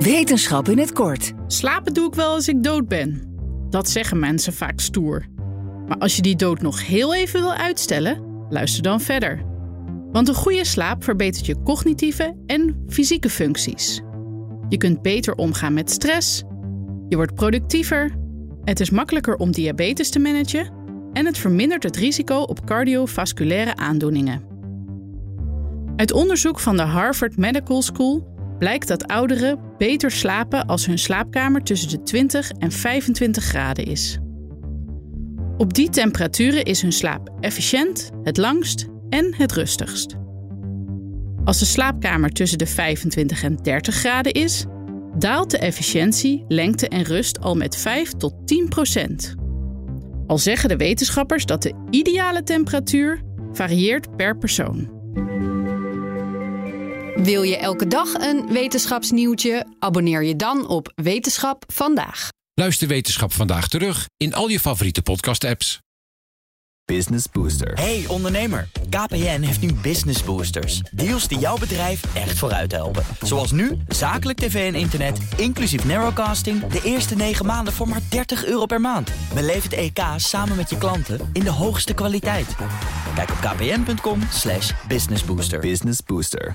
Wetenschap in het kort. Slapen doe ik wel als ik dood ben. Dat zeggen mensen vaak stoer. Maar als je die dood nog heel even wil uitstellen, luister dan verder. Want een goede slaap verbetert je cognitieve en fysieke functies. Je kunt beter omgaan met stress, je wordt productiever, het is makkelijker om diabetes te managen en het vermindert het risico op cardiovasculaire aandoeningen. Uit onderzoek van de Harvard Medical School blijkt dat ouderen beter slapen als hun slaapkamer tussen de 20 en 25 graden is. Op die temperaturen is hun slaap efficiënt, het langst en het rustigst. Als de slaapkamer tussen de 25 en 30 graden is, daalt de efficiëntie, lengte en rust al met 5 tot 10 procent. Al zeggen de wetenschappers dat de ideale temperatuur varieert per persoon. Wil je elke dag een wetenschapsnieuwtje? Abonneer je dan op Wetenschap vandaag. Luister Wetenschap vandaag terug in al je favoriete podcast-apps. Business Booster. Hey ondernemer, KPN heeft nu Business Boosters. Deals die jouw bedrijf echt vooruit helpen. Zoals nu, zakelijk tv en internet, inclusief narrowcasting... de eerste 9 maanden voor maar 30 euro per maand. Beleef het EK samen met je klanten in de hoogste kwaliteit. Kijk op kpn.com businessbooster. Business Booster.